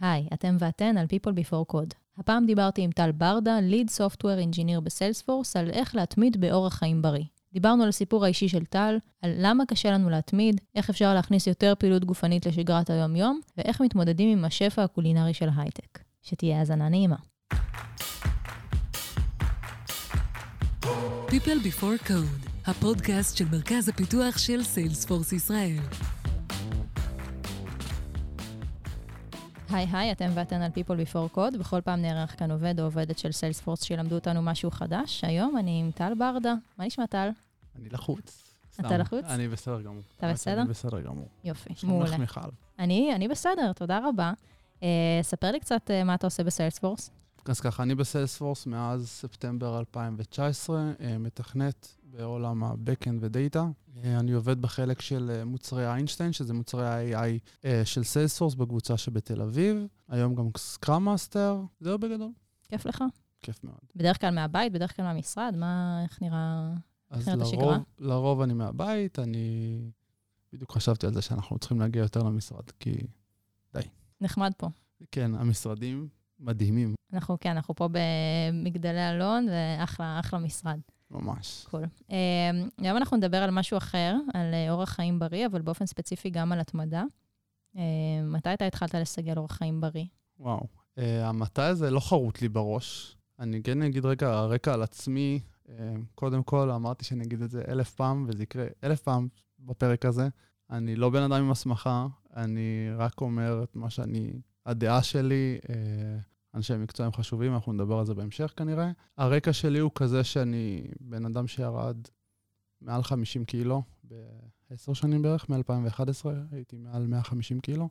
היי, אתם ואתן על People Before Code. הפעם דיברתי עם טל ברדה, lead software engineer ב Salesforce, על איך להתמיד באורח חיים בריא. דיברנו על הסיפור האישי של טל, על למה קשה לנו להתמיד, איך אפשר להכניס יותר פעילות גופנית לשגרת היום-יום, ואיך מתמודדים עם השפע הקולינרי של ההייטק. שתהיה האזנה נעימה. People Before Code, הפודקאסט של מרכז הפיתוח של Salesforce ישראל. היי היי, אתם ואתן על People Before Code. בכל פעם נערך כאן עובד או עובדת של סיילספורס שילמדו אותנו משהו חדש. היום אני עם טל ברדה. מה נשמע, טל? אני לחוץ. אתה. לחוץ? אני בסדר גמור. אתה בסדר? אני בסדר גמור. יופי, מעולה. אני, אני בסדר, תודה רבה. Uh, ספר לי קצת uh, מה אתה עושה בסיילספורס. אז ככה, אני בסיילספורס מאז ספטמבר 2019, אה, מתכנת בעולם ה-Backend ודאטה. אה, אני עובד בחלק של אה, מוצרי איינשטיין, שזה מוצרי ה-AI אה, של Salesforce בקבוצה שבתל אביב. היום גם scrum master. זהו בגדול. כיף לך? כיף מאוד. בדרך כלל מהבית, בדרך כלל מהמשרד? מה, איך נראה... אז לרוב, השגרה? לרוב אני מהבית, אני... בדיוק חשבתי על זה שאנחנו צריכים להגיע יותר למשרד, כי נחמד פה. כן, המשרדים מדהימים, אנחנו, כן, אנחנו פה במגדלי אלון, ואחלה, אחלה משרד. ממש. cool. Um, היום אנחנו נדבר על משהו אחר, על uh, אורח חיים בריא, אבל באופן ספציפי גם על התמדה. Uh, מתי אתה התחלת לסגל אורח חיים בריא? וואו. Uh, המתי הזה לא חרוט לי בראש. אני כן אגיד רגע רקע על עצמי. Uh, קודם כל, אמרתי שאני אגיד את זה אלף פעם, וזה יקרה אלף פעם בפרק הזה. אני לא בן אדם עם הסמכה, אני רק אומר את מה שאני, הדעה שלי. אנשי מקצוע הם חשובים, אנחנו נדבר על זה בהמשך כנראה. הרקע שלי הוא כזה שאני בן אדם שירד מעל 50 קילו בעשר שנים בערך, מ-2011 הייתי מעל 150 קילו.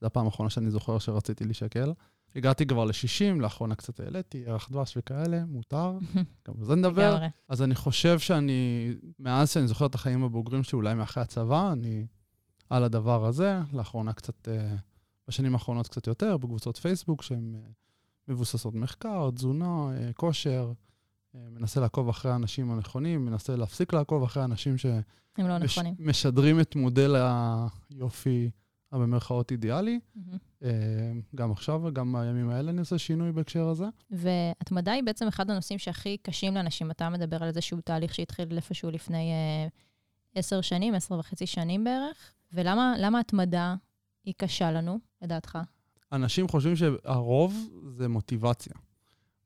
זו הפעם האחרונה שאני זוכר שרציתי להישקל. הגעתי כבר ל-60, לאחרונה קצת העליתי, ירח דבש וכאלה, מותר, גם על זה נדבר. אז אני חושב שאני, מאז שאני זוכר את החיים הבוגרים שלי, אולי מאחרי הצבא, אני על הדבר הזה. לאחרונה קצת, אה, בשנים האחרונות קצת יותר, בקבוצות פייסבוק שהן אה, מבוססות מחקר, תזונה, אה, כושר. אה, מנסה לעקוב אחרי האנשים הנכונים, מנסה להפסיק לעקוב אחרי האנשים הם לא. שמשדרים את מודל היופי הבמרכאות אידיאלי. מהמם. אה, גם עכשיו וגם בימים האלה אני עושה שינוי בהקשר הזה. והתמדה היא בעצם אחד הנושאים שהכי קשים לאנשים. אתה מדבר על איזשהו תהליך שהתחיל איפשהו לפני אה, עשר שנים, עשר וחצי שנים בערך. ולמה למה התמדה היא קשה לנו, לדעתך? אנשים חושבים שהרוב זה מוטיבציה.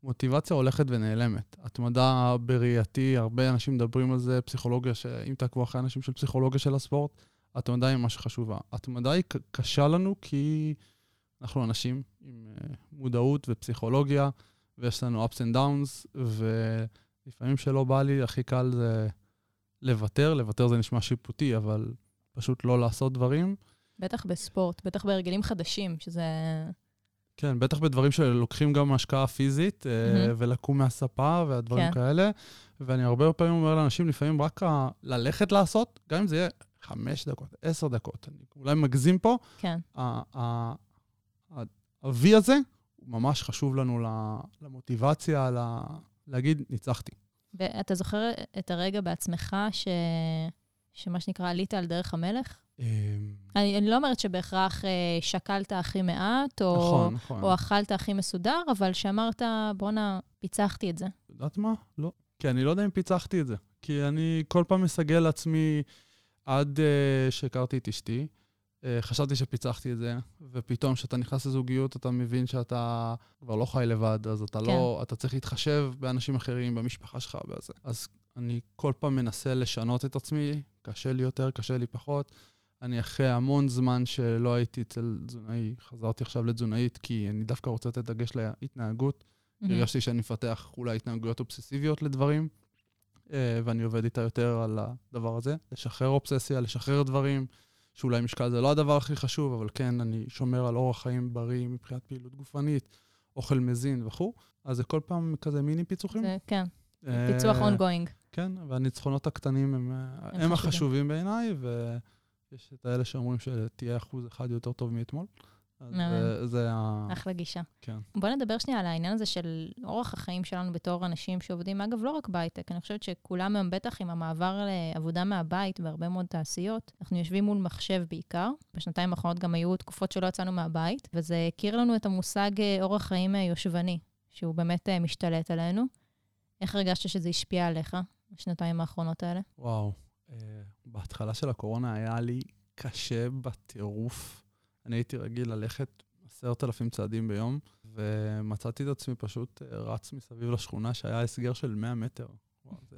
מוטיבציה הולכת ונעלמת. התמדה בראייתי, הרבה אנשים מדברים על זה, פסיכולוגיה, שאם תעקבו אחרי אנשים של פסיכולוגיה של הספורט, התמדה היא ממש חשובה. התמדה היא קשה לנו כי אנחנו אנשים עם אה, מודעות ופסיכולוגיה, ויש לנו ups and downs, ולפעמים שלא בא לי, הכי קל זה לוותר. לוותר זה נשמע שיפוטי, אבל פשוט לא לעשות דברים. בטח בספורט, בטח בהרגלים חדשים, שזה... כן, בטח בדברים שלוקחים גם השקעה פיזית, מהמם. ולקום מהספה והדברים כן. כאלה. ואני הרבה פעמים אומר לאנשים, לפעמים רק ה- ללכת לעשות, גם אם זה יהיה חמש דקות, עשר דקות, אני אולי מגזים פה, כן. ה-V הזה, הוא ממש חשוב לנו למוטיבציה, להגיד, ניצחתי. ואתה זוכר את הרגע בעצמך ש... שמה שנקרא עלית על דרך המלך? אה, אני, אני לא אומרת שבהכרח אה, שקלת הכי מעט, או, נכון, נכון. או אכלת הכי מסודר, אבל שאמרת, בואנה, פיצחתי את זה. את יודעת מה? לא. כי אני לא יודע אם פיצחתי את זה. כי אני כל פעם מסגל לעצמי, עד uh, שהכרתי את אשתי, uh, חשבתי שפיצחתי את זה, ופתאום כשאתה נכנס לזוגיות, אתה מבין שאתה כבר לא חי לבד, אז אתה כן. לא, אתה צריך להתחשב באנשים אחרים, במשפחה שלך, בזה. אז אני כל פעם מנסה לשנות את עצמי, קשה לי יותר, קשה לי פחות. אני אחרי המון זמן שלא הייתי אצל תזונאי, חזרתי עכשיו לתזונאית, כי אני דווקא רוצה לתת דגש להתנהגות. הרגשתי שאני מפתח אולי התנהגויות אובססיביות לדברים, אה, ואני עובד איתה יותר על הדבר הזה, לשחרר אובססיה, לשחרר דברים, שאולי משקל זה לא הדבר הכי חשוב, אבל כן, אני שומר על אורח חיים בריא מבחינת פעילות גופנית, אוכל מזין וכו', אז זה כל פעם כזה מיני פיצוחים. זה, כן, אה, פיצוח אונגוינג. כן, והניצחונות הקטנים הם, אה, הם הם חשובים. החשובים בעיניי, ויש את האלה שאומרים שתהיה אחוז אחד יותר טוב מאתמול, אז מהמם. זה- ה... אחלה גישה. כן. בוא נדבר שנייה על העניין הזה של אורח החיים שלנו בתור אנשים שעובדים, אגב, לא רק בהייטק, אני חושבת שכולם היום, בטח עם המעבר לעבודה מהבית בהרבה מאוד תעשיות, אנחנו יושבים מול מחשב בעיקר. בשנתיים האחרונות גם היו תקופות שלא יצאנו מהבית, וזה הכיר לנו את המושג אה, אורח חיים אה, יושבני, שהוא באמת אה, משתלט עלינו. איך הרגשת שזה השפיע עליך בשנתיים האחרונות האלה? וואו. אה, בהתחלה של הקורונה היה לי קשה בטירוף. אני הייתי רגיל ללכת עשרת אלפים צעדים ביום, ומצאתי את עצמי פשוט אה, רץ מסביב לשכונה שהיה הסגר של 100 מטר. וואו, זה...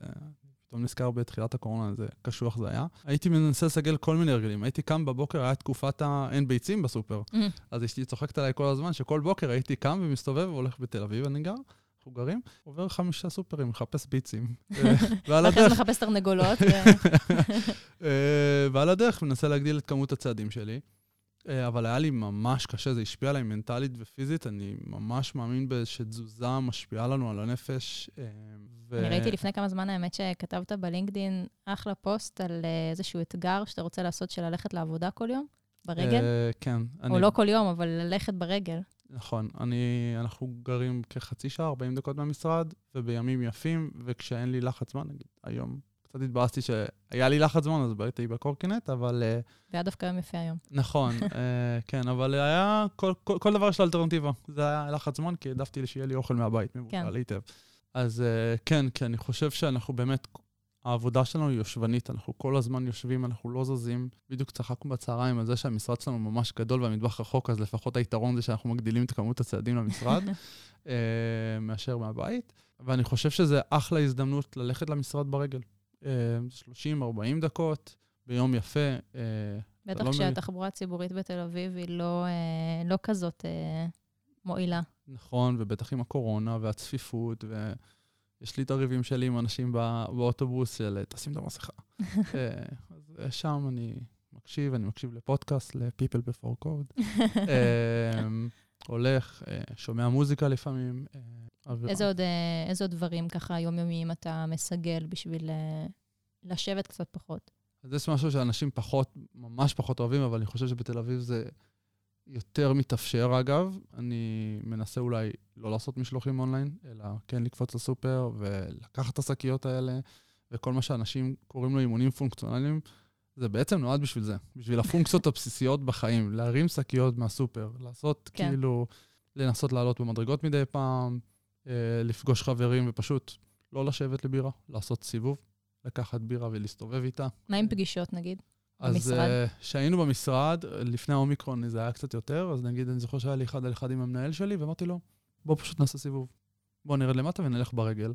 פתאום נזכר בתחילת הקורונה, זה קשוח זה היה. הייתי מנסה לסגל כל מיני הרגלים. הייתי קם בבוקר, היה תקופת האין ביצים בסופר. Mm. אז אשתי צוחקת עליי כל הזמן, שכל בוקר הייתי קם ומסתובב והולך בתל אביב, אני גר, אנחנו גרים, עובר חמישה סופרים, מחפש ביצים. אה, ועל ואחרי זה הדרך מחפש תרנגולות. ו- אה, ועל הדרך מנסה להגדיל את כמות הצעדים שלי. אה, אבל היה לי ממש קשה, זה השפיע עליי מנטלית ופיזית. אני ממש מאמין שתזוזה משפיעה לנו על הנפש. ו- אני ראיתי לפני כמה זמן, האמת, שכתבת בלינקדין אחלה פוסט על איזשהו אתגר שאתה רוצה לעשות של ללכת לעבודה כל יום, ברגל, כן. או אני- לא כל יום, אבל ללכת ברגל. נכון. אני, אנחנו גרים כחצי שעה, 40 דקות מהמשרד, ובימים יפים, וכשאין לי לחץ זמן, נגיד, היום קצת התבאסתי שהיה לי לחץ זמן, אז הייתי בקורקינט, אבל... אה, זה היה דווקא יום יפה היום. נכון, אה, כן, אבל היה, כל, כל, כל דבר יש לו אלטרנטיבה. זה היה לחץ זמן, כי העדפתי שיהיה לי אוכל מהבית, מבוקר כן. היטב. אז אה, כן, כי אני חושב שאנחנו באמת, העבודה שלנו היא יושבנית, אנחנו כל הזמן יושבים, אנחנו לא זזים. בדיוק צחקנו בצהריים על זה שהמשרד שלנו ממש גדול והמטבח רחוק, אז לפחות היתרון זה שאנחנו מגדילים את כמות הצעדים למשרד, אה, מאשר מהבית. ואני חושב שזה אחלה הזדמנות ללכת למשרד ברגל. אה, 30-40 דקות, ביום יפה. אה, בטח לא כשהתחבורה הציבורית בתל אביב היא לא, אה, לא כזאת אה, מועילה. נכון, ובטח עם הקורונה והצפיפות, ויש לי את הריבים שלי עם אנשים בא- באוטובוס של תשים את המסכה. אה, אז אה, שם אני מקשיב, אני מקשיב לפודקאסט, ל-People Before Code. אה, הולך, אה, שומע מוזיקה לפעמים. אה. איזה עוד, אה, איזה עוד דברים ככה יומיומיים אתה מסגל בשביל אה, לשבת קצת פחות? אז יש משהו שאנשים פחות, ממש פחות אוהבים, אבל אני חושב שבתל אביב זה יותר מתאפשר, אגב. אני מנסה אולי לא לעשות משלוחים אונליין, אלא כן לקפוץ לסופר ולקחת את השקיות האלה, וכל מה שאנשים קוראים לו אימונים פונקציונליים, זה בעצם נועד בשביל זה, בשביל הפונקציות הבסיסיות בחיים, להרים שקיות מהסופר, לעשות כן. כאילו, לנסות לעלות במדרגות מדי פעם, אה, לפגוש חברים ופשוט לא לשבת לבירה, לעשות סיבוב, לקחת בירה ולהסתובב איתה. מה עם פגישות, נגיד? אז? אה, כשהיינו במשרד, לפני האומיקרון זה היה קצת יותר, אז נגיד, אני זוכר שהיה לי אחד על אחד עם המנהל שלי, ואמרתי לו, בוא פשוט נעשה סיבוב. בוא נרד למטה ונלך ברגל.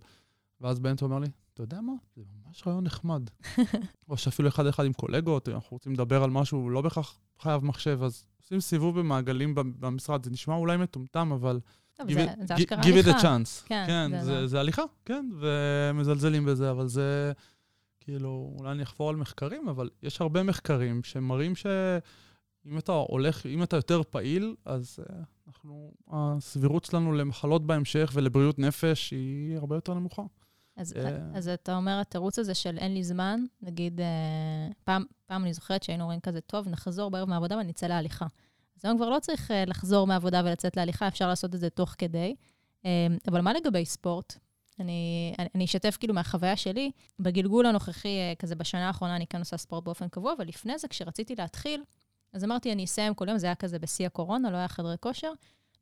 ואז בנט אומר לי, אתה יודע מה? זה ממש רעיון נחמד. או שאפילו אחד על אחד עם קולגות, אנחנו רוצים לדבר על משהו, לא בהכרח חייב מחשב, אז עושים סיבוב במעגלים במ- במשרד. זה נשמע אולי מטומטם, אבל טוב, give זה, it- זה gi- אשכרה give it הליכה. a chance. כן, כן, זה זה, לא- זה הליכה, כן, ומזלזלים בזה, אבל זה, כאילו, אולי אני אחפור על מחקרים, אבל יש הרבה מחקרים שמראים שאם אתה הולך, אם אתה יותר פעיל, אז uh, אנחנו, הסבירות שלנו למחלות בהמשך ולבריאות נפש היא הרבה יותר נמוכה. אז, אה. אז אתה אומר, התירוץ הזה של אין לי זמן, נגיד, אה, פעם, פעם אני זוכרת שהיינו אומרים כזה, טוב, נחזור בערב מהעבודה ונצא להליכה. אז היום כבר לא צריך אה, לחזור מהעבודה ולצאת להליכה, אפשר לעשות את זה תוך כדי. אה, אבל מה לגבי ספורט? אני, אני, אני אשתף כאילו מהחוויה שלי. בגלגול הנוכחי, אה, כזה בשנה האחרונה, אני כן עושה ספורט באופן קבוע, אבל לפני זה, כשרציתי להתחיל, אז אמרתי, אני אסיים כל יום, זה היה כזה בשיא הקורונה, לא היה חדרי כושר.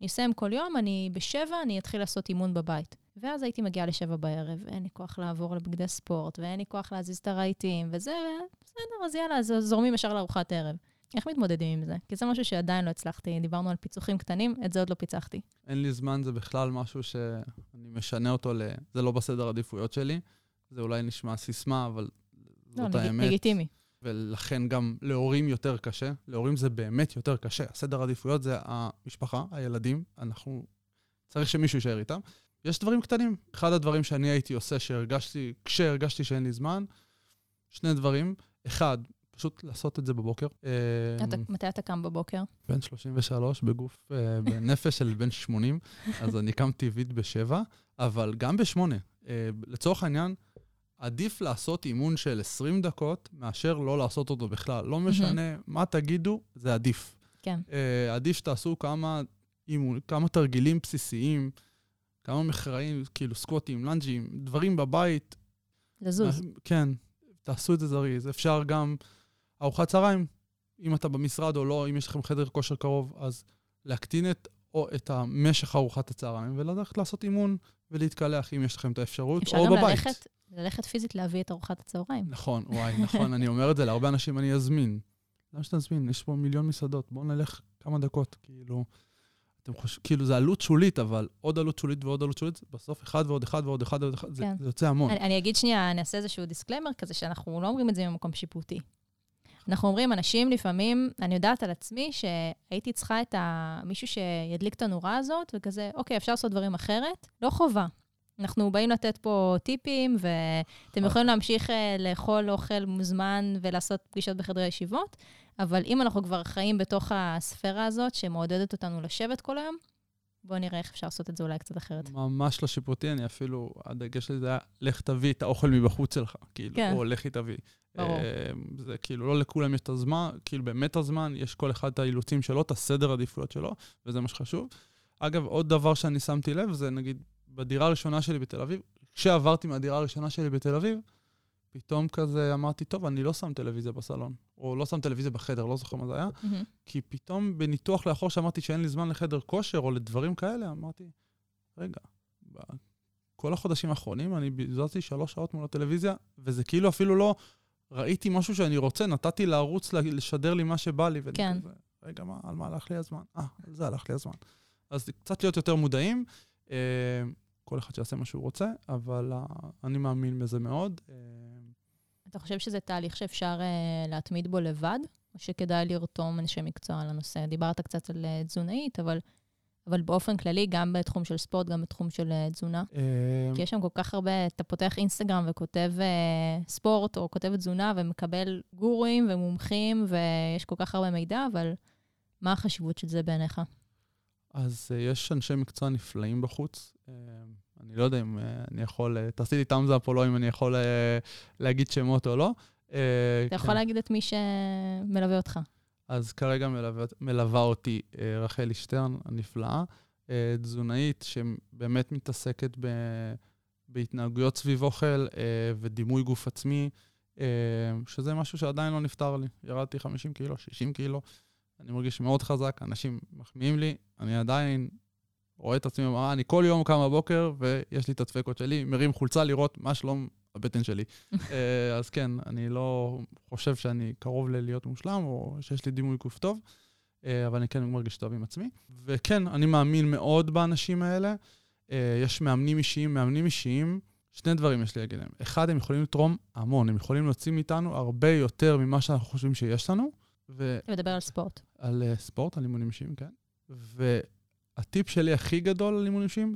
אני אסיים כל יום, אני בשבע, אני אתחיל לעשות אימון בבית. ואז הייתי מגיעה לשבע בערב, ואין לי כוח לעבור לבגדי ספורט, ואין לי כוח להזיז את הרהיטים, וזה, בסדר, אז יאללה, אז זורמים ישר לארוחת ערב. איך מתמודדים עם זה? כי זה משהו שעדיין לא הצלחתי. דיברנו על פיצוחים קטנים, את זה עוד לא פיצחתי. אין לי זמן, זה בכלל משהו שאני משנה אותו ל... זה לא בסדר העדיפויות שלי. זה אולי נשמע סיסמה, אבל לא, זאת לג- האמת. לגיטימי. ולכן גם להורים יותר קשה. להורים זה באמת יותר קשה. הסדר העדיפויות זה המשפחה, הילדים, אנחנו... צריך שמישהו יישאר איתם. יש דברים קטנים. אחד הדברים שאני הייתי עושה שהרגשתי, כשהרגשתי שאין לי זמן, שני דברים. אחד, פשוט לעשות את זה בבוקר. אתה, אה, מתי אתה קם בבוקר? בן 33 בגוף, אה, בנפש של בן 80, אז אני קם טבעית בשבע, אבל גם בשמונה. אה, לצורך העניין, עדיף לעשות אימון של 20 דקות מאשר לא לעשות אותו בכלל. לא משנה מה תגידו, זה עדיף. כן. אה, עדיף שתעשו כמה, אימון, כמה תרגילים בסיסיים, כמה מחראים, כאילו סקווטים, לנג'ים, דברים בבית. לזוז. כן, תעשו את זה זריז. אפשר גם ארוחת צהריים, אם אתה במשרד או לא, אם יש לכם חדר כושר קרוב, אז להקטין את, או את המשך ארוחת הצהריים וללכת לעשות אימון ולהתקלח אם יש לכם את האפשרות, אפשר או גם בבית. ללכת, ללכת פיזית להביא את ארוחת הצהריים. נכון, וואי, נכון, אני אומר את זה להרבה אנשים, אני אזמין. למה שתזמין? יש פה מיליון מסעדות, בואו נלך כמה דקות, כאילו... אתם חושבים, כאילו, זה עלות שולית, אבל עוד עלות שולית ועוד עלות שולית, בסוף אחד ועוד אחד ועוד אחד ועוד אחד, זה, כן. זה יוצא המון. אני, אני אגיד שנייה, אני אעשה איזשהו disclaimer כזה, שאנחנו לא אומרים את זה ממקום שיפוטי. אנחנו אומרים, אנשים לפעמים, אני יודעת על עצמי שהייתי צריכה את ה... מישהו שידליק את הנורה הזאת, וכזה, אוקיי, אפשר לעשות דברים אחרת, לא חובה. אנחנו באים לתת פה טיפים, ואתם יכולים להמשיך אה, לאכול אוכל מוזמן ולעשות פגישות בחדרי ישיבות, אבל אם אנחנו כבר חיים בתוך הספירה הזאת, שמעודדת אותנו לשבת כל היום, בואו נראה איך אפשר לעשות את זה אולי קצת אחרת. ממש לא שיפוטי, אני אפילו, הדגש שלי זה היה, לך תביא את האוכל מבחוץ שלך, כאילו, כן. או לכי תביא. ברור. אה, זה כאילו, לא לכולם יש את הזמן, כאילו באמת הזמן, יש כל אחד את האילוצים שלו, את הסדר העדיפויות שלו, וזה מה שחשוב. אגב, עוד דבר שאני שמתי לב, זה נגיד, בדירה הראשונה שלי בתל אביב, כשעברתי מהדירה הראשונה שלי בתל אביב, פתאום כזה אמרתי, טוב, אני לא שם טלוויזיה בסלון, או לא שם טלוויזיה בחדר, לא זוכר מה זה היה, מהמם. כי פתאום בניתוח לאחור שאמרתי שאין לי זמן לחדר כושר או לדברים כאלה, אמרתי, רגע, כל החודשים האחרונים אני ביזזתי שלוש שעות מול הטלוויזיה, וזה כאילו אפילו לא ראיתי משהו שאני רוצה, נתתי לערוץ לשדר לי מה שבא לי. ואני כן. כזה, רגע, מה, על מה הלך לי הזמן? אה, על זה הלך לי הזמן. אז קצת להיות יותר מודעים, אה, כל אחד שיעשה מה שהוא רוצה, אבל אה, אני מאמין בזה מאוד. אה, אתה חושב שזה תהליך שאפשר להתמיד בו לבד, או שכדאי לרתום אנשי מקצוע לנושא? דיברת קצת על תזונאית, אבל, אבל באופן כללי, גם בתחום של ספורט, גם בתחום של uh, תזונה. אה, כי יש שם כל כך הרבה, אתה פותח אינסטגרם וכותב uh, ספורט, או כותב תזונה, ומקבל גורואים ומומחים, ויש כל כך הרבה מידע, אבל מה החשיבות של זה בעיניך? אז uh, יש אנשי מקצוע נפלאים בחוץ. Uh, אני לא יודע אם אני יכול, תעשי לי תאמזאפ או לא, אם אני יכול להגיד שמות או לא. אתה יכול להגיד את מי שמלווה אותך. אז כרגע מלווה, מלווה אותי uh, רחלי שטרן הנפלאה, uh, תזונאית שבאמת מתעסקת ב, בהתנהגויות סביב אוכל uh, ודימוי גוף עצמי, uh, שזה משהו שעדיין לא נפתר לי. ירדתי 50 קילו, 60 קילו, אני מרגיש מאוד חזק, אנשים מחמיאים לי, אני עדיין רואה את עצמי במראה, אני כל יום קם בבוקר ויש לי את הדפקות שלי, מרים חולצה לראות מה שלום הבטן שלי. אה, אז כן, אני לא חושב שאני קרוב ללהיות מושלם, או שיש לי דימוי גוף טוב, אה, אבל אני כן מרגיש טוב עם עצמי. וכן, אני מאמין מאוד באנשים האלה. אה, יש מאמנים אישיים, מאמנים אישיים, שני דברים יש לי להגיד להם. אחד, הם יכולים לתרום המון, הם יכולים להוציא מאיתנו הרבה יותר ממה שאנחנו חושבים שיש לנו. ו... אתה מדבר על ספורט. על uh, ספורט, על אימונים אישיים, כן. והטיפ שלי הכי גדול על אימונים אישיים,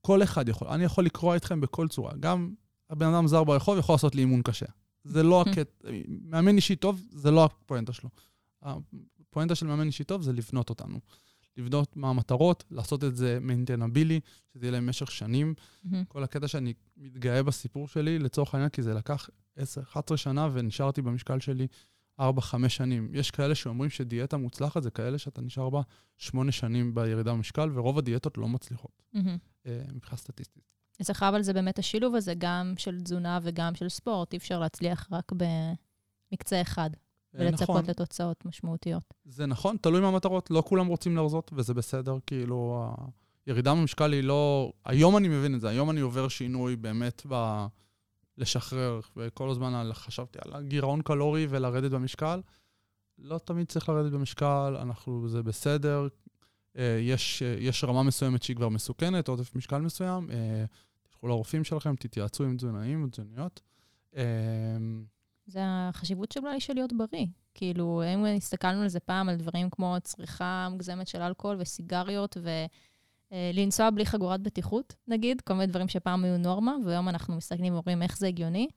כל אחד יכול. אני יכול לקרוא אתכם בכל צורה. גם הבן אדם זר ברחוב יכול לעשות לי אימון קשה. זה לא הקטע, מאמן אישי טוב, זה לא הפואנטה שלו. הפואנטה של מאמן אישי טוב זה לבנות אותנו. לבנות מה המטרות, לעשות את זה מיינטנבילי, שזה יהיה למשך שנים. מהמם. כל הקטע שאני מתגאה בסיפור שלי, לצורך העניין, כי זה לקח 10-11 שנה ונשארתי במשקל שלי 4-5 שנים. יש כאלה שאומרים שדיאטה מוצלחת זה כאלה שאתה נשאר בה 8 שנים בירידה במשקל, ורוב הדיאטות לא מצליחות, מהמם. אה, מבחינה סטטיסטית. אצלך אבל זה באמת השילוב הזה, גם של תזונה וגם של ספורט. אי אפשר להצליח רק במקצה אחד, אה, נכון, ולצפות לתוצאות משמעותיות. זה נכון, תלוי מהמטרות, לא כולם רוצים להרזות, וזה בסדר, כאילו, הירידה במשקל היא לא... היום אני מבין את זה, היום אני עובר שינוי באמת ב... לשחרר, וכל הזמן על- חשבתי על הגירעון קלורי ולרדת במשקל. לא תמיד צריך לרדת במשקל, אנחנו, זה בסדר. אה, יש, אה, יש רמה מסוימת שהיא כבר מסוכנת, עודף משקל מסוים. אה, תלכו לרופאים שלכם, תתייעצו עם תזונאים ותזוניות. אה, זה החשיבות של אולי של להיות בריא. כאילו, אם הסתכלנו על זה פעם, על דברים כמו צריכה מוגזמת של אלכוהול וסיגריות, ולנסוע בלי חגורת בטיחות, נגיד, כל מיני דברים שפעם היו נורמה, והיום אנחנו מסתכלים ואומרים איך זה הגיוני.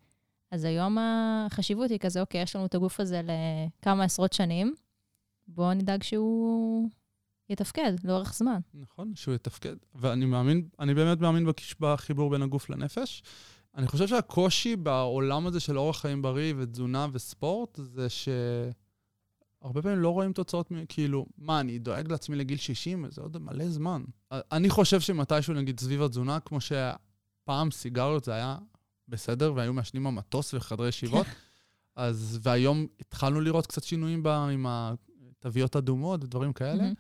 אז היום החשיבות היא כזה, אוקיי, יש לנו את הגוף הזה לכמה עשרות שנים, בואו נדאג שהוא יתפקד לאורך זמן. נכון, שהוא יתפקד. ואני מאמין, אני באמת מאמין בקיש- בחיבור בין הגוף לנפש. אני חושב שהקושי בעולם הזה של אורח חיים בריא ותזונה וספורט, זה הרבה פעמים לא רואים תוצאות, מ- כאילו, מה, אני דואג לעצמי לגיל 60? זה עוד מלא זמן. אני חושב שמתישהו, נגיד, סביב התזונה, כמו שפעם סיגריות זה היה בסדר, והיו מעשנים במטוס וחדרי ישיבות, אז, והיום התחלנו לראות קצת שינויים ב, עם התוויות אדומות ודברים כאלה. מהמם.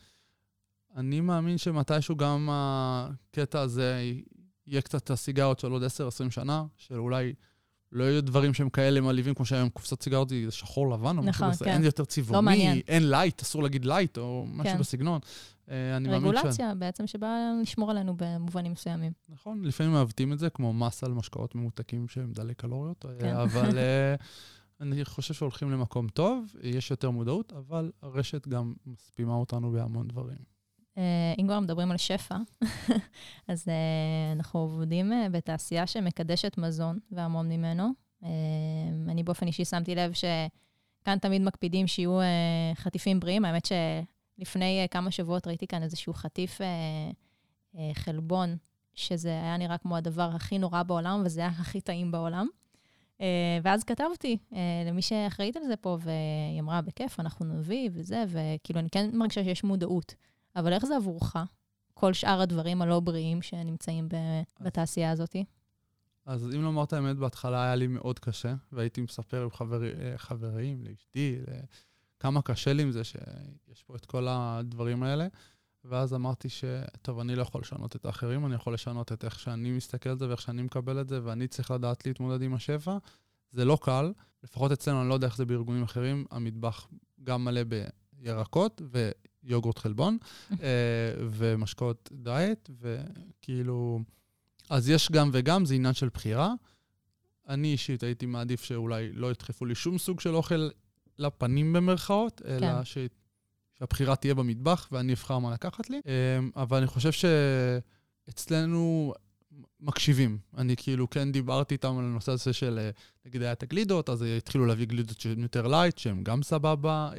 אני מאמין שמתישהו גם הקטע הזה יהיה קצת הסיגרות של עוד 10-20 שנה, של אולי לא יהיו דברים שהם כאלה מעליבים, כמו שהיום קופסת סיגרות היא שחור לבן, או נכון, כן. אין יותר צבעוני, מעניין. אין light, אסור להגיד light, או משהו כן. בסגנון. אה, אני מאמין ש... רגולציה בעצם שבאה לשמור עלינו במובנים מסוימים. נכון, לפעמים מעוותים את זה, כמו מס על משקאות ממותקים שהם דלי קלוריות, אה, כן. אבל אה, אני חושב שהולכים למקום טוב, יש יותר מודעות, אבל הרשת גם מספימה אותנו בהמון דברים. אה, אם כבר מדברים על שפע, אז אה, אנחנו עובדים אה, בתעשייה שמקדשת מזון והמון ממנו. אני באופן אישי שמתי לב שכאן תמיד מקפידים שיהיו חטיפים בריאים. האמת שלפני כמה שבועות ראיתי כאן איזשהו חטיף חלבון, שזה היה נראה כמו הדבר הכי נורא בעולם, וזה היה הכי טעים בעולם. ואז כתבתי למי שאחראית על זה פה, והיא אמרה, בכיף, אנחנו נביא וזה, וכאילו, אני כן מרגישה שיש מודעות. אבל איך זה עבורך, כל שאר הדברים הלא בריאים שנמצאים בתעשייה הזאת? אז אם לומר את האמת, בהתחלה היה לי מאוד קשה, והייתי מספר עם חברי, אה, חברים, לאשתי, כמה קשה לי עם זה שיש פה את כל הדברים האלה. ואז אמרתי ש, טוב, אני לא יכול לשנות את האחרים, אני יכול לשנות את איך שאני מסתכל על זה ואיך שאני מקבל את זה, ואני צריך לדעת להתמודד עם השפע. זה לא קל, לפחות אצלנו, אני לא יודע איך זה בארגונים אחרים, המטבח גם מלא בירקות ויוגורט חלבון, אה, ומשקאות דיאט, וכאילו... אז יש גם וגם, זה עניין של בחירה. אני אישית הייתי מעדיף שאולי לא ידחפו לי שום סוג של אוכל לפנים במרכאות, אלא כן. ש... שהבחירה תהיה במטבח ואני אבחר מה לקחת לי. אמ, אבל אני חושב שאצלנו מקשיבים. אני כאילו כן דיברתי איתם על הנושא הזה של, אה, נגיד היה את הגלידות, אז התחילו להביא גלידות שהן יותר light, שהן גם סבבה.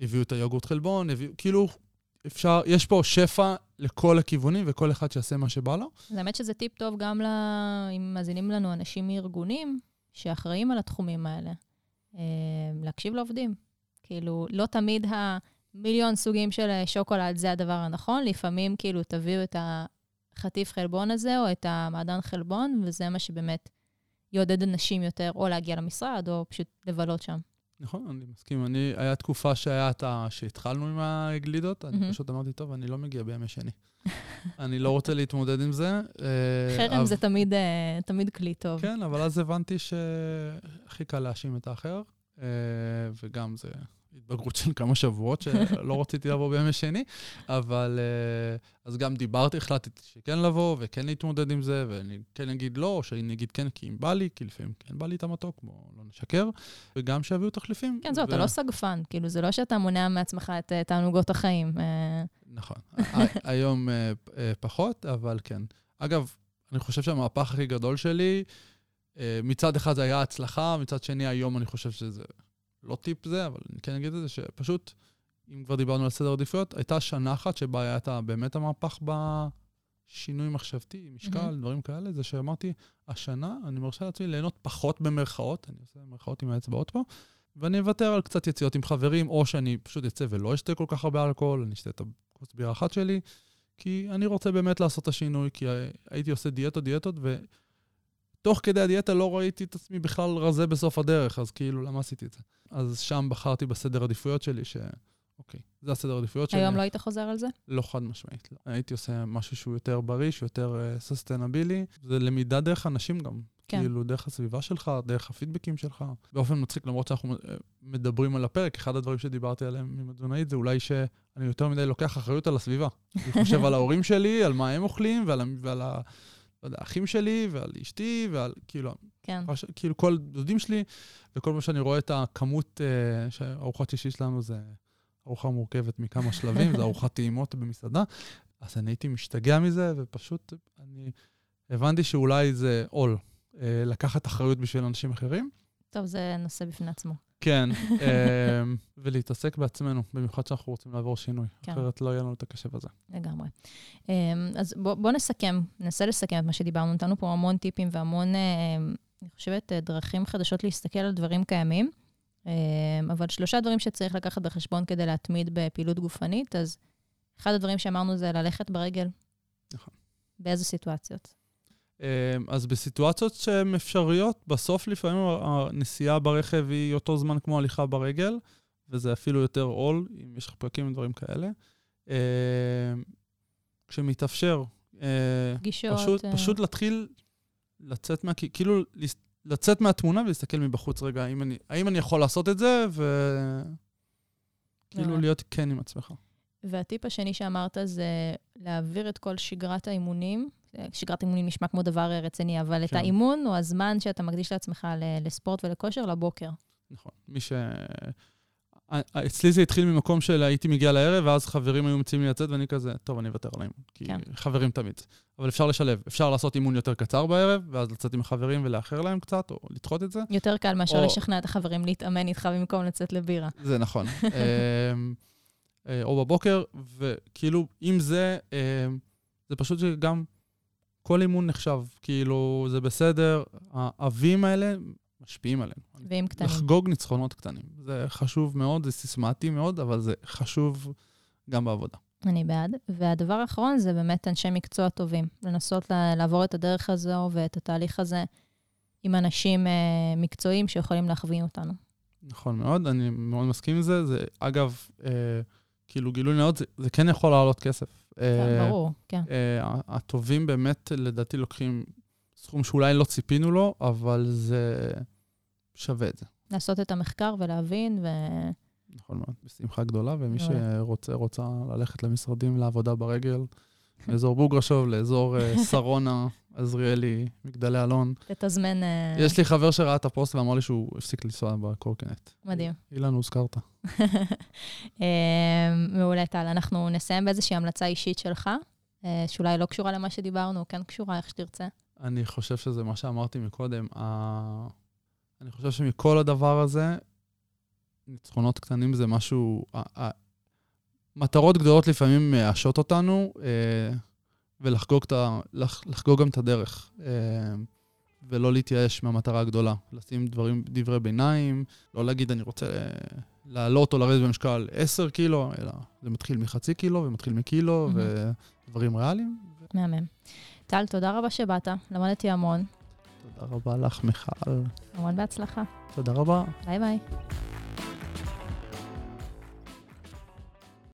אה, הביאו את היוגורט חלבון, הביאו, כאילו, אפשר, יש פה שפע לכל הכיוונים, וכל אחד שיעשה מה שבא לו. האמת שזה טיפ טוב גם ל... אם מאזינים לנו אנשים מארגונים שאחראים על התחומים האלה. אה, להקשיב לעובדים. כאילו, לא תמיד המיליון סוגים של שוקולד זה הדבר הנכון, לפעמים כאילו תביאו את החטיף חלבון הזה או את המעדן חלבון, וזה מה שבאמת יעודד אנשים יותר או להגיע למשרד או פשוט לבלות שם. נכון, אני מסכים. אני, היה תקופה שהיה את ה... שהתחלנו עם הגלידות, אני. פשוט אמרתי, טוב, אני לא מגיע בימי שני. אני לא רוצה להתמודד עם זה. אה, חרם זה תמיד, אה, תמיד כלי טוב. כן, אבל אז הבנתי שהכי קל להאשים את האחר, אה, וגם זה התבגרות של כמה שבועות שלא רציתי לבוא בימי שני, אבל אה, אז גם דיברתי, החלטתי שכן לבוא וכן להתמודד עם זה, ואני כן אגיד לא, או שאני אגיד כן כי אם בא לי, כי לפעמים כן בא לי את המתוק, בואו לא נשקר, וגם שיביאו תחליפים. כן, זהו, אתה ו- לא סגפן. כאילו, זה לא שאתה מונע מעצמך את אה, תענוגות החיים. אה, נכון. היום פחות, אבל כן. אגב, אני חושב שהמהפך הכי גדול שלי, מצד אחד זה היה הצלחה, מצד שני היום אני חושב שזה לא טיפ זה, אבל אני כן אגיד את זה, שפשוט, אם כבר דיברנו על סדר עדיפויות, הייתה שנה אחת שבה היה את ה- באמת המהפך בשינוי מחשבתי, משקל, מהמם. דברים כאלה, זה שאמרתי, השנה אני מרשה לעצמי ליהנות פחות במרכאות, אני עושה מרכאות עם האצבעות פה, ואני אוותר על קצת יציאות עם חברים, או שאני פשוט אצא ולא אשתה כל כך הרבה אלכוהול, אני אשתה את הכוס בירה אחת שלי, כי אני רוצה באמת לעשות את השינוי, כי הייתי עושה דיאטות, דיאטות, ותוך כדי הדיאטה לא ראיתי את עצמי בכלל רזה בסוף הדרך, אז כאילו, למה עשיתי את זה? אז שם בחרתי בסדר עדיפויות שלי, ש... אוקיי, זה הסדר עדיפויות שלי. היום לא היית חוזר על זה? לא חד משמעית, לא. הייתי עושה משהו שהוא יותר בריא, שהוא יותר סוסטנבילי. זה למידה דרך אנשים גם. כן. כאילו, דרך הסביבה שלך, דרך הפידבקים שלך. באופן מצחיק, למרות שאנחנו אה, מדברים על הפרק, אחד הדברים שדיברתי עליהם עם התזונאית זה אולי שאני יותר מדי לוקח אחריות על הסביבה. אני חושב על ההורים שלי, על מה הם אוכלים, ועל, ועל ה- לא יודע, האחים שלי, ועל אשתי, ועל כאילו, כן. פש- כאילו כל דודים שלי, וכל פעם שאני רואה את הכמות, אה, שהארוחת שישי שלנו זה ארוחה מורכבת מכמה שלבים, זה ארוחת טעימות במסעדה, אז אני הייתי משתגע מזה, ופשוט אני הבנתי שאולי זה עול, אה, לקחת אחריות בשביל אנשים אחרים. טוב, זה נושא בפני עצמו. כן, אה, ולהתעסק בעצמנו, במיוחד שאנחנו רוצים לעבור שינוי, כן. אחרת לא יהיה לנו את הקשב הזה. לגמרי. אמ, אז בוא, בוא נסכם, ננסה לסכם את מה שדיברנו. נתנו פה המון טיפים והמון, אמ, אני חושבת, אה, דרכים חדשות להסתכל על דברים קיימים. אמ, אמ, אבל שלושה דברים שצריך לקחת בחשבון כדי להתמיד בפעילות גופנית, אז אחד הדברים שאמרנו זה ללכת ברגל. נכון. באיזה סיטואציות? אמ, אז בסיטואציות שהן אפשריות, בסוף לפעמים הנסיעה ברכב היא אותו זמן כמו הליכה ברגל, וזה אפילו יותר עול, אם יש לך פרקים ודברים כאלה. אמ, כשמתאפשר, אה, פגישות. פשוט, אה, פשוט להתחיל לצאת מה... כאילו, לצאת מהתמונה ולהסתכל מבחוץ רגע, האם אני, האם אני יכול לעשות את זה, וכאילו באמת. להיות כן עם עצמך. והטיפ השני שאמרת זה להעביר את כל שגרת האימונים. שגרת אימונים נשמע כמו דבר רציני, אבל את כן. האימון הוא הזמן שאתה מקדיש לעצמך לספורט ולכושר לבוקר. נכון. מי ש... אצלי זה התחיל ממקום של הייתי מגיע לערב, ואז חברים היו מציעים לי לצאת, ואני כזה, טוב, אני אוותר על האימון. כי כן. חברים תמיד. אבל אפשר לשלב. אפשר לעשות אימון יותר קצר בערב, ואז לצאת עם החברים ולאחר להם קצת, או לדחות את זה. יותר קל מאשר או- לשכנע את החברים להתאמן איתך במקום לצאת לבירה. זה נכון. אמ, אה, או בבוקר, וכאילו, עם זה, אמ, זה פשוט שגם כל אימון נחשב. כאילו, זה בסדר, האבים האלה משפיעים עלינו. ואם קטנים. לחגוג ניצחונות קטנים. זה חשוב מאוד, זה סיסמטי מאוד, אבל זה חשוב גם בעבודה. אני בעד. והדבר האחרון זה באמת אנשי מקצוע טובים. לנסות לעבור את הדרך הזו ואת התהליך הזה עם אנשים אה, מקצועיים שיכולים להכווין אותנו. נכון מאוד, אני מאוד מסכים עם זה. זה, אגב, אה, כאילו, גילוי נאות, זה, זה כן יכול לעלות כסף. כן, אה, ברור, כן. אה, הטובים באמת, לדעתי, לוקחים סכום שאולי לא ציפינו לו, אבל זה שווה את זה. לעשות את המחקר ולהבין, ו... נכון מאוד, בשמחה גדולה, ומי. שרוצה, רוצה ללכת למשרדים לעבודה ברגל, לאזור בוגרשוב, לאזור אה, שרונה, עזריאלי, מגדלי אלון. לתזמן... אה, יש לי חבר שראה את הפוסט ואמר לי שהוא הפסיק לנסוע בקורקינט. מדהים. אילן, הוזכרת. אה, מעולה, טל. אנחנו נסיים באיזושהי המלצה אישית שלך, שאולי לא קשורה למה שדיברנו, כן קשורה, איך שתרצה. אני חושב שזה מה שאמרתי מקודם. אני חושב שמכל הדבר הזה, ניצחונות קטנים זה משהו... מטרות גדולות לפעמים מייאשות אותנו, אה, ולחגוג את ה- לח- לחגוג גם את הדרך. אה, ולא להתייאש מהמטרה הגדולה. לשים דברים, דברי ביניים, לא להגיד אני רוצה אה, לעלות או לרדת במשקל 10 קילו, אלא זה מתחיל מחצי קילו ומתחיל מקילו, מהמם. ודברים ריאליים. מהמם. טל, תודה רבה שבאת, למדתי המון. תודה רבה לך, מיכל. המון בהצלחה. תודה רבה. ביי ביי.